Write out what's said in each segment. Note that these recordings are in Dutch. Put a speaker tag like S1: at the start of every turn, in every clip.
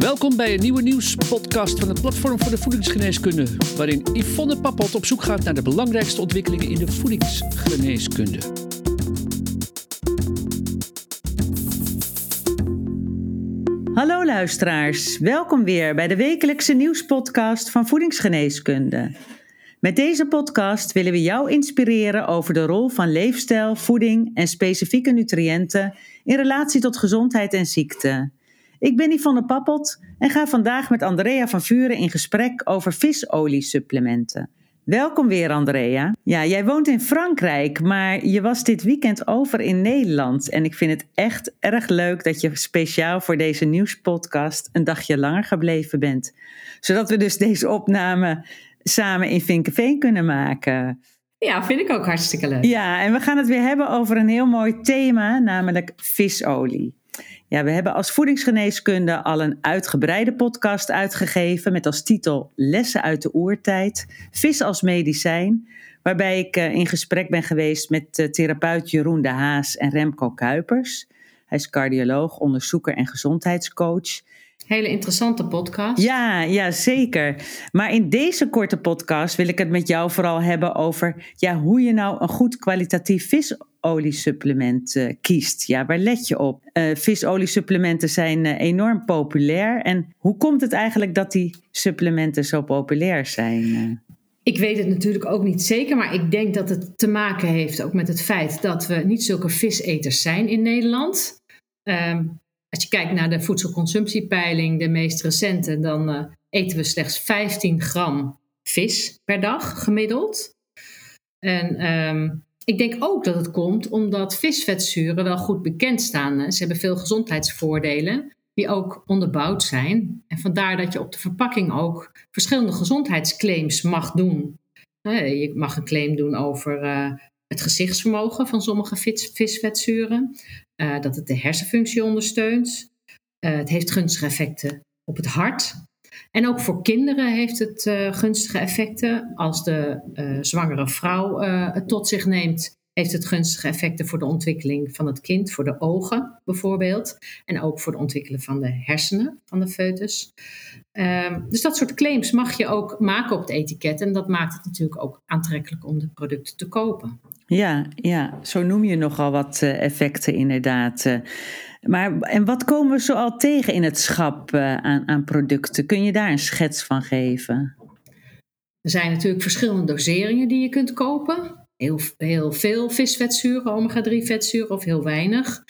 S1: Welkom bij een nieuwe nieuwspodcast van het Platform voor de Voedingsgeneeskunde, waarin Yvonne Pappot op zoek gaat naar de belangrijkste ontwikkelingen in de voedingsgeneeskunde.
S2: Hallo luisteraars, welkom weer bij de wekelijkse nieuwspodcast van Voedingsgeneeskunde. Met deze podcast willen we jou inspireren over de rol van leefstijl, voeding en specifieke nutriënten in relatie tot gezondheid en ziekte. Ik ben Yvonne Pappot en ga vandaag met Andrea van Vuren in gesprek over visoliesupplementen. Welkom weer, Andrea. Ja, jij woont in Frankrijk, maar je was dit weekend over in Nederland. En ik vind het echt erg leuk dat je speciaal voor deze nieuwspodcast een dagje langer gebleven bent. Zodat we dus deze opname samen in Vinkenveen kunnen maken.
S3: Ja, vind ik ook hartstikke leuk.
S2: Ja, en we gaan het weer hebben over een heel mooi thema, namelijk visolie. Ja, we hebben als voedingsgeneeskunde al een uitgebreide podcast uitgegeven met als titel Lessen uit de oertijd, vis als medicijn, waarbij ik eh, in gesprek ben geweest met uh, therapeut Jeroen de Haas en Remco Kuipers. Hij is cardioloog, onderzoeker en gezondheidscoach.
S3: Hele interessante podcast.
S2: Ja, ja, zeker. Maar in deze korte podcast wil ik het met jou vooral hebben over ja, hoe je nou een goed kwalitatief visoliesupplement uh, kiest. Ja, waar let je op? Uh, visoliesupplementen zijn uh, enorm populair. En hoe komt het eigenlijk dat die supplementen zo populair zijn?
S3: Ik weet het natuurlijk ook niet zeker, maar ik denk dat het te maken heeft ook met het feit dat we niet zulke viseters zijn in Nederland. Um, als je kijkt naar de voedselconsumptiepeiling, de meest recente, dan uh, eten we slechts 15 gram vis per dag gemiddeld. En um, ik denk ook dat het komt omdat visvetzuren wel goed bekend staan. Ze hebben veel gezondheidsvoordelen die ook onderbouwd zijn. En vandaar dat je op de verpakking ook verschillende gezondheidsclaims mag doen. Je mag een claim doen over uh, het gezichtsvermogen van sommige vis, visvetzuren. Uh, dat het de hersenfunctie ondersteunt. Uh, het heeft gunstige effecten op het hart. En ook voor kinderen heeft het uh, gunstige effecten. Als de zwangere vrouw het tot zich neemt, heeft het gunstige effecten voor de ontwikkeling van het kind, voor de ogen bijvoorbeeld. En ook voor het ontwikkelen van de hersenen van de foetus. Um, dus dat soort claims mag je ook maken op het etiket. En dat maakt het natuurlijk ook aantrekkelijk om de producten te kopen.
S2: Ja, ja, zo noem je nogal wat uh, effecten inderdaad. Uh, maar en wat komen we zoal tegen in het schap uh, aan, aan producten? Kun je daar een schets van geven?
S3: Er zijn natuurlijk verschillende doseringen die je kunt kopen. Heel, veel visvetzuren, omega-3 vetzuren of heel weinig.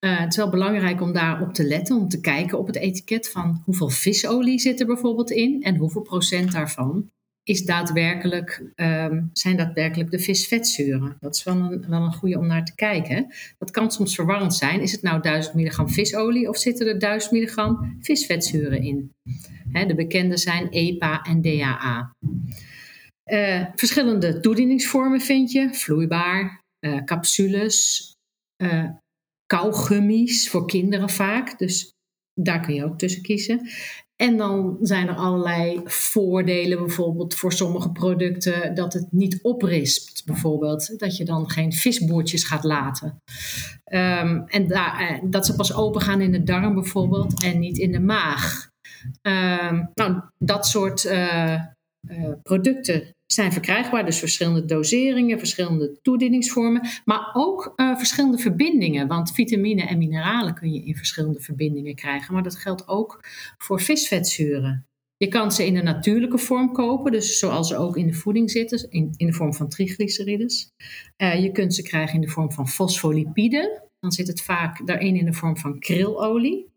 S3: Uh, het is wel belangrijk om daarop te letten, om te kijken op het etiket van hoeveel visolie zit er bijvoorbeeld in en hoeveel procent daarvan is daadwerkelijk, um, zijn daadwerkelijk de visvetzuren. Dat is wel een, wel een goede om naar te kijken. Dat kan soms verwarrend zijn. Is het nou 1000 milligram visolie of zitten er 1000 milligram visvetzuren in? De bekende zijn EPA en DHA. Uh, verschillende toedieningsvormen vind je, vloeibaar, uh, capsules, uh, voor kinderen vaak. Dus daar kun je ook tussen kiezen. En dan zijn er allerlei voordelen, bijvoorbeeld voor sommige producten, dat het niet oprispt, bijvoorbeeld. Dat je dan geen visboertjes gaat laten. Um, en dat ze pas open gaan in de darm bijvoorbeeld en niet in de maag. Um, nou, dat soort producten zijn verkrijgbaar. Dus verschillende doseringen, verschillende toedieningsvormen, maar ook uh, verschillende verbindingen. Want vitamine en mineralen kun je in verschillende verbindingen krijgen. Maar dat geldt ook voor visvetzuren. Je kan ze in een natuurlijke vorm kopen, dus zoals ze ook in de voeding zitten, in, in de vorm van triglycerides. Uh, je kunt ze krijgen in de vorm van fosfolipiden. Dan zit het vaak daarin in de vorm van krilolie.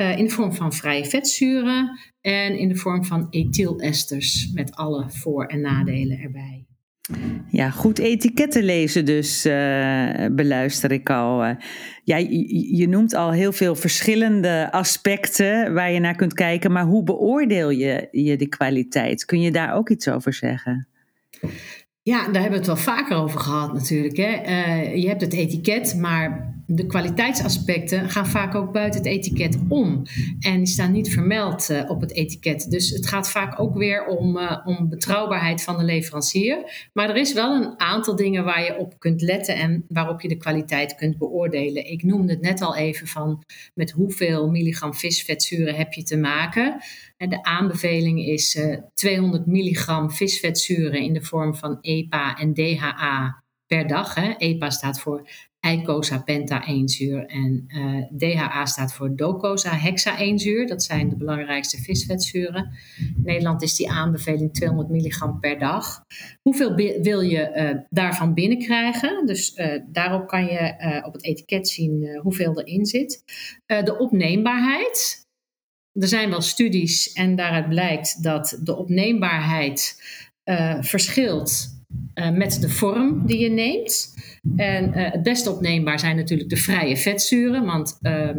S3: Uh, in de vorm van vrije vetzuren en in de vorm van ethylesters met alle voor- en nadelen erbij.
S2: Ja, goed etiketten lezen dus, uh, beluister ik al. Uh, ja, je, je, noemt al heel veel verschillende aspecten waar je naar kunt kijken, maar hoe beoordeel je, je de kwaliteit? Kun je daar ook iets over zeggen?
S3: Ja, daar hebben we het wel vaker over gehad natuurlijk. Hè? Uh, je hebt het etiket, maar de kwaliteitsaspecten gaan vaak ook buiten het etiket om. En die staan niet vermeld uh, op het etiket. Dus het gaat vaak ook weer om, uh, om betrouwbaarheid van de leverancier. Maar er is wel een aantal dingen waar je op kunt letten en waarop je de kwaliteit kunt beoordelen. Ik noemde het net al even van met hoeveel milligram visvetzuren heb je te maken. En de aanbeveling is uh, 200 milligram visvetzuren in de vorm van EPA en DHA per dag. Hè. EPA staat voor eicosapenta-eenzuur en eh, DHA staat voor docosahexaeenzuur. Dat zijn de belangrijkste visvetzuren. In Nederland is die aanbeveling 200 milligram per dag. Hoeveel wil je uh, daarvan binnenkrijgen? Dus uh, daarop kan je op het etiket zien hoeveel erin zit. de opneembaarheid. Er zijn wel studies en daaruit blijkt dat de opneembaarheid verschilt uh, met de vorm die je neemt. En uh, het best opneembaar zijn natuurlijk de vrije vetzuren. Want uh,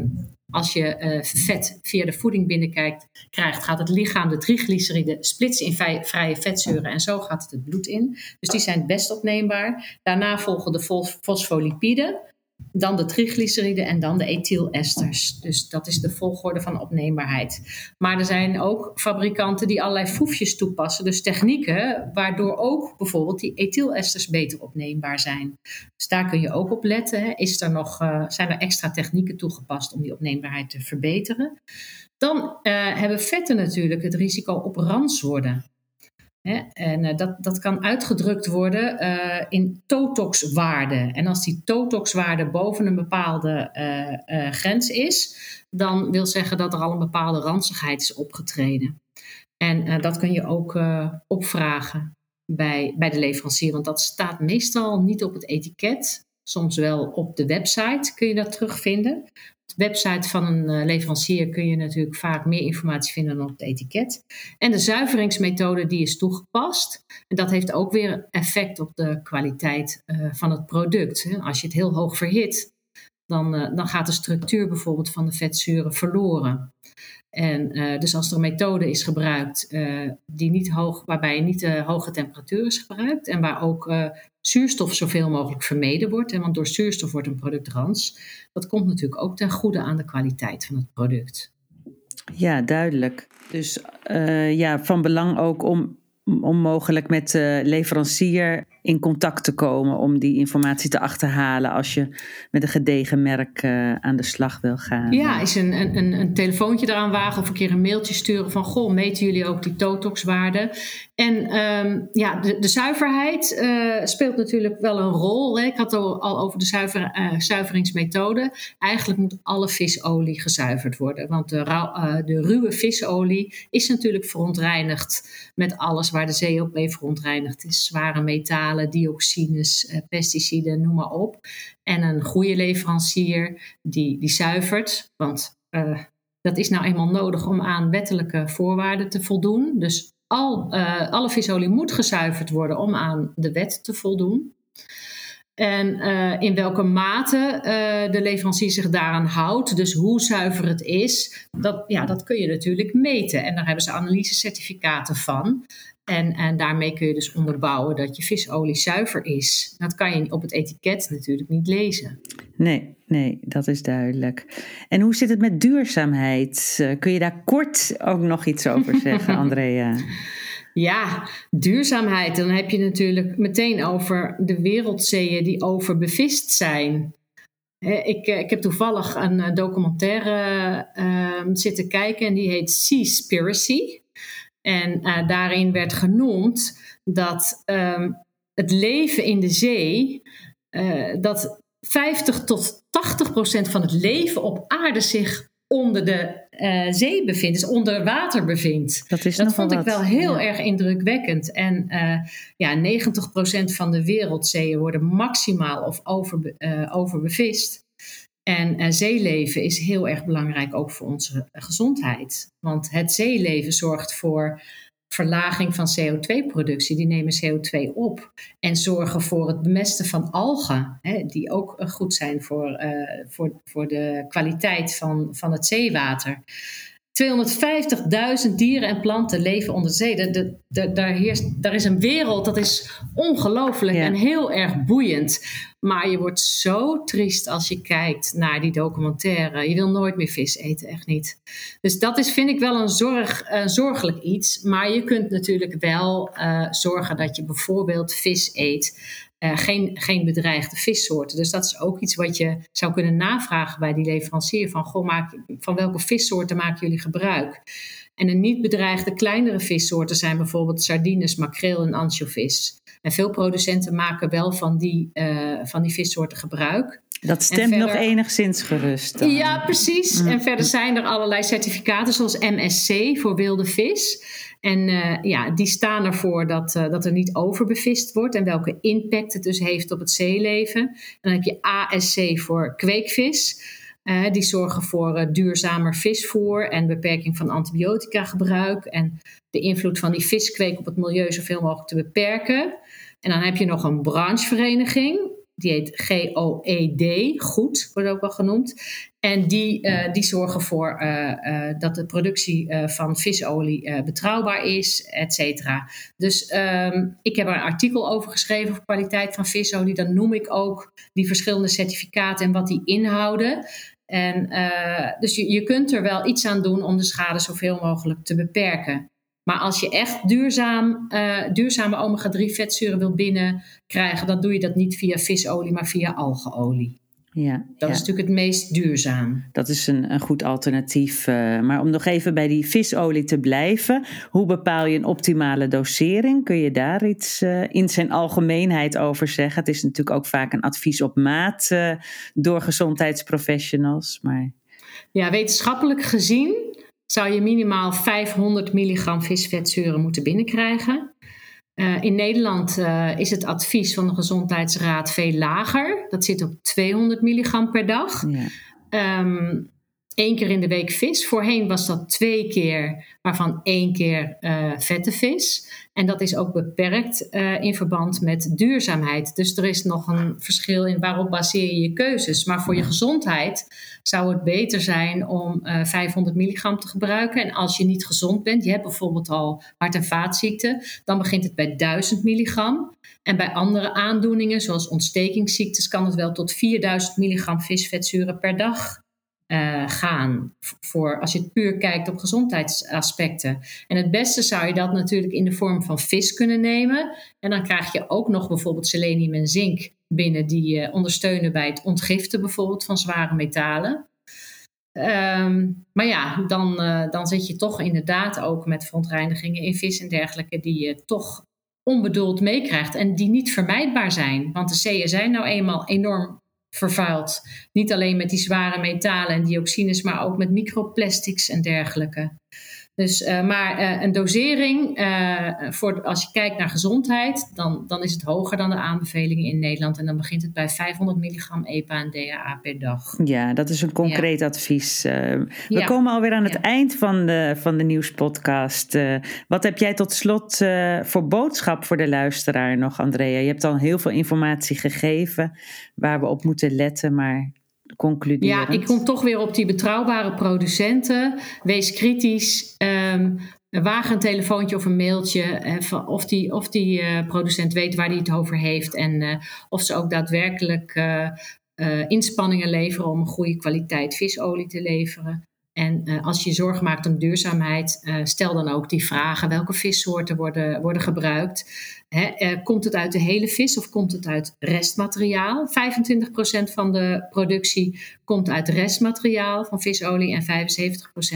S3: als je uh, vet via de voeding binnenkijkt, krijgt, gaat het lichaam de triglyceride splitsen in vrije vetzuren. En zo gaat het het bloed in. Dus die zijn het best opneembaar. Daarna volgen de fosfolipiden dan de triglyceriden en dan de ethylesters. Dus dat is de volgorde van opneembaarheid. Maar er zijn ook fabrikanten die allerlei foefjes toepassen, dus technieken waardoor ook bijvoorbeeld die ethylesters beter opneembaar zijn. Dus daar kun je ook op letten. Is er nog, uh, zijn er extra technieken toegepast om die opneembaarheid te verbeteren? Dan uh, hebben vetten natuurlijk het risico op rans worden. En uh, dat, dat kan uitgedrukt worden uh, in totoxwaarde. En als die totoxwaarde boven een bepaalde uh, grens is, dan wil zeggen dat er al een bepaalde ranzigheid is opgetreden. En dat kun je ook opvragen bij, bij de leverancier, want dat staat meestal niet op het etiket. Soms wel op de website kun je dat terugvinden de website van een eh, leverancier kun je natuurlijk vaak meer informatie vinden dan op het etiket. En de zuiveringsmethode die is toegepast. En dat heeft ook weer effect op de kwaliteit uh, van het product. Als je het heel hoog verhit, dan, uh, dan gaat de structuur bijvoorbeeld van de vetzuren verloren. En dus als er een methode is gebruikt die niet hoog, waarbij niet de hoge temperatuur is gebruikt en waar ook zuurstof zoveel mogelijk vermeden wordt. Want door zuurstof wordt een product rans. Dat komt natuurlijk ook ten goede aan de kwaliteit van het product.
S2: Ja, duidelijk. Dus uh, ja, van belang ook om, om mogelijk met de leverancier in contact te komen om die informatie te achterhalen als je met een gedegen merk uh, aan de slag wil gaan.
S3: Ja, is een, een, een telefoontje eraan wagen of een keer een mailtje sturen van goh, meten jullie ook die totoxwaarde? En um, ja, de, de zuiverheid uh, speelt natuurlijk wel een rol. Hè. Ik had het al over de uh, zuiveringsmethode. Eigenlijk moet alle visolie gezuiverd worden, want de, de ruwe visolie is natuurlijk verontreinigd met alles waar de zee ook mee verontreinigd is. Zware metalen dioxines, eh, pesticiden, noem maar op. En een goede leverancier die, die zuivert, want uh, dat is nou eenmaal nodig om aan wettelijke voorwaarden te voldoen. Dus al, uh, alle visolie moet gezuiverd worden om aan de wet te voldoen. En in welke mate de leverancier zich daaraan houdt, dus hoe zuiver het is, dat, ja, dat kun je natuurlijk meten. En daar hebben ze analysecertificaten van. En, en daarmee kun je dus onderbouwen dat je visolie zuiver is. Dat kan je op het etiket natuurlijk niet lezen.
S2: Nee, nee, dat is duidelijk. En hoe zit het met duurzaamheid? Eh, kun je daar kort ook nog iets over zeggen, Andrea?
S3: Ja, duurzaamheid. Dan heb je natuurlijk meteen over de wereldzeeën die overbevist zijn. Ik, eh, ik heb toevallig een eh, documentaire uh, zitten kijken en die heet Seaspiracy. En uh, daarin werd genoemd dat um, het leven in de zee, uh, dat 50 tot 80 procent van het leven op aarde zich onder de uh, zee bevindt, dus onder water bevindt. Dat, is dat vond ik wel heel erg indrukwekkend. En ja, 90 procent van de wereldzeeën worden maximaal of over, overbevist. En uh, zeeleven is heel erg belangrijk ook voor onze gezondheid. Want het zeeleven zorgt voor verlaging van CO2-productie. Die nemen CO2 op en zorgen voor het bemesten van algen, hè, die ook goed zijn voor, voor, voor de kwaliteit van, van het zeewater. 250.000 dieren en planten leven onder zee. De, de, daar, heerst, daar is een wereld, dat is ongelooflijk en heel erg boeiend. Maar je wordt zo triest als je kijkt naar die documentaire. Je wil nooit meer vis eten, echt niet. Dus dat is, vind ik wel een zorg, zorgelijk iets. Maar je kunt natuurlijk wel uh, zorgen dat je bijvoorbeeld vis eet uh, geen, geen bedreigde vissoorten. Dus dat is ook iets wat je zou kunnen navragen bij die leverancier. Van, goh, maak, van welke vissoorten maken jullie gebruik? En een niet bedreigde kleinere vissoorten zijn bijvoorbeeld sardines, makreel en ansjovis. En veel producenten maken wel van die, uh, van die vissoorten gebruik.
S2: Dat stemt nog enigszins gerust. Dan.
S3: Ja, precies. Mm. En verder zijn er allerlei certificaten zoals MSC voor wilde vis. En uh, ja, die staan ervoor dat, uh, dat er niet overbevist wordt en welke impact het dus heeft op het zeeleven. En dan heb je ASC voor kweekvis. Die zorgen voor duurzamer visvoer en beperking van antibiotica gebruik. En de invloed van die viskweek op het milieu zoveel mogelijk te beperken. En dan heb je nog een branchevereniging die heet GOED, goed wordt ook wel genoemd. En die, uh, die zorgen ervoor uh, uh, dat de productie van visolie betrouwbaar is, et cetera. Dus um, ik heb er een artikel over geschreven over kwaliteit van visolie. Dan noem ik ook die verschillende certificaten en wat die inhouden. En, dus je, je kunt er wel iets aan doen om de schade zoveel mogelijk te beperken. Maar als je echt duurzaam, uh, duurzame omega-3 vetzuren wil binnenkrijgen, dan doe je dat niet via visolie, maar via algeolie. Ja, dat is natuurlijk het meest duurzaam.
S2: Dat is een, een goed alternatief. Uh, maar om nog even bij die visolie te blijven, hoe bepaal je een optimale dosering? Kun je daar iets uh, in zijn algemeenheid over zeggen? Het is natuurlijk ook vaak een advies op maat uh, door gezondheidsprofessionals. Maar...
S3: Ja, wetenschappelijk gezien zou je minimaal 500 milligram visvetzuren moeten binnenkrijgen. Uh, in Nederland uh, is het advies van de Gezondheidsraad veel lager. Dat zit op 200 milligram per dag. Ja. Um, Eén keer in de week vis. Voorheen was dat twee keer, waarvan één keer uh, vette vis. En dat is ook beperkt uh, in verband met duurzaamheid. Dus er is nog een verschil in waarop baseer je je keuzes. Maar voor je gezondheid zou het beter zijn om uh, eh, 500 milligram te gebruiken. En als je niet gezond bent, je hebt bijvoorbeeld al hart- en vaatziekten, dan begint het bij 1000 milligram. En bij andere aandoeningen, zoals ontstekingsziektes, kan het wel tot 4000 milligram visvetzuren per dag uh, gaan. Voor als je het puur kijkt op gezondheidsaspecten. En het beste zou je dat natuurlijk in de vorm van vis kunnen nemen. En dan krijg je ook nog bijvoorbeeld selenium en zink binnen die uh, ondersteunen bij het ontgiften bijvoorbeeld van zware metalen. Um, maar ja, dan, uh, dan zit je toch inderdaad ook met verontreinigingen in vis en dergelijke die je toch onbedoeld meekrijgt en die niet vermijdbaar zijn. Want de zeeën zijn nou eenmaal enorm vervuild. Niet alleen met die zware metalen en dioxines, maar ook met microplastics en dergelijke. Dus, uh, maar uh, een dosering, uh, voor, als je kijkt naar gezondheid, dan, dan is het hoger dan de aanbevelingen in Nederland. En dan begint het bij 500 milligram EPA en DHA per dag.
S2: Ja, dat is een concreet ja. advies. we ja. komen alweer aan het ja. eind van de, van de nieuwspodcast. wat heb jij tot slot voor boodschap voor de luisteraar nog, Andrea? Je hebt al heel veel informatie gegeven waar we op moeten letten, maar
S3: ja, ik kom toch weer op die betrouwbare producenten. Wees kritisch. Um, waag een telefoontje of een mailtje. Uh, of die, of die uh, producent weet waar hij het over heeft. En uh, of ze ook daadwerkelijk inspanningen leveren om een goede kwaliteit visolie te leveren. En uh, als je je zorgen maakt om duurzaamheid, uh, stel dan ook die vragen: welke vissoorten worden, worden gebruikt? Hè, uh, komt het uit de hele vis of komt het uit restmateriaal? 25% van de productie komt uit restmateriaal van visolie en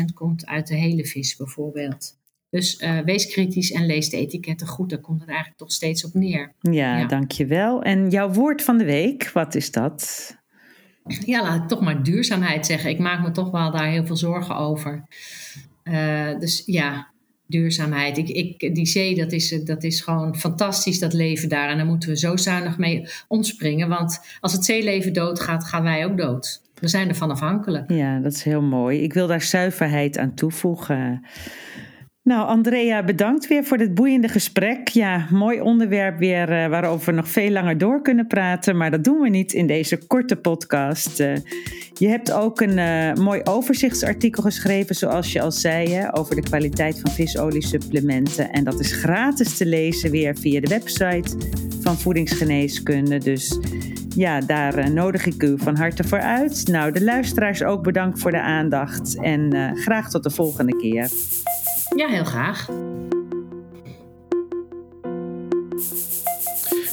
S3: 75% komt uit de hele vis, bijvoorbeeld. Dus wees kritisch en lees de etiketten goed. Daar komt het eigenlijk toch steeds op neer.
S2: Ja, ja, dankjewel. En jouw woord van de week, wat is dat?
S3: Ja, laat ik toch maar duurzaamheid zeggen. Ik maak me toch wel daar heel veel zorgen over. Uh, dus ja, duurzaamheid. Ik, ik, die zee, dat is, dat is gewoon fantastisch, dat leven daar. En daar moeten we zo zuinig mee omspringen. Want als het zeeleven doodgaat, gaan wij ook dood. We zijn ervan afhankelijk.
S2: Ja, dat is heel mooi. Ik wil daar zuiverheid aan toevoegen. Nou, Andrea, bedankt weer voor dit boeiende gesprek. Ja, mooi onderwerp weer uh, waarover we nog veel langer door kunnen praten, maar dat doen we niet in deze korte podcast. Uh, je hebt ook een uh, mooi overzichtsartikel geschreven, zoals je al zei, hè, over de kwaliteit van visoliesupplementen. En dat is gratis te lezen weer via de website van Voedingsgeneeskunde. Dus ja, daar nodig ik u van harte voor uit. Nou, de luisteraars ook bedankt voor de aandacht en graag tot de volgende keer.
S3: Ja, heel graag.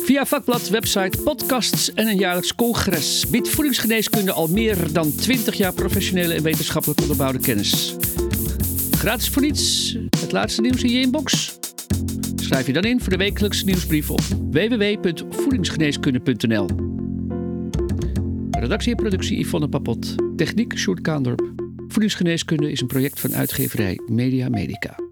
S1: Via vakblad, website, podcasts en een jaarlijks congres biedt voedingsgeneeskunde al meer dan 20 jaar professionele en wetenschappelijk onderbouwde kennis. Gratis voor niets, het laatste nieuws in je inbox. Schrijf je dan in voor de wekelijkse nieuwsbrief op www.voedingsgeneeskunde.nl. Redactie en productie Yvonne Papot. Techniek Sjoerd Kaandorp. Voedingsgeneeskunde is een project van uitgeverij Media Medica.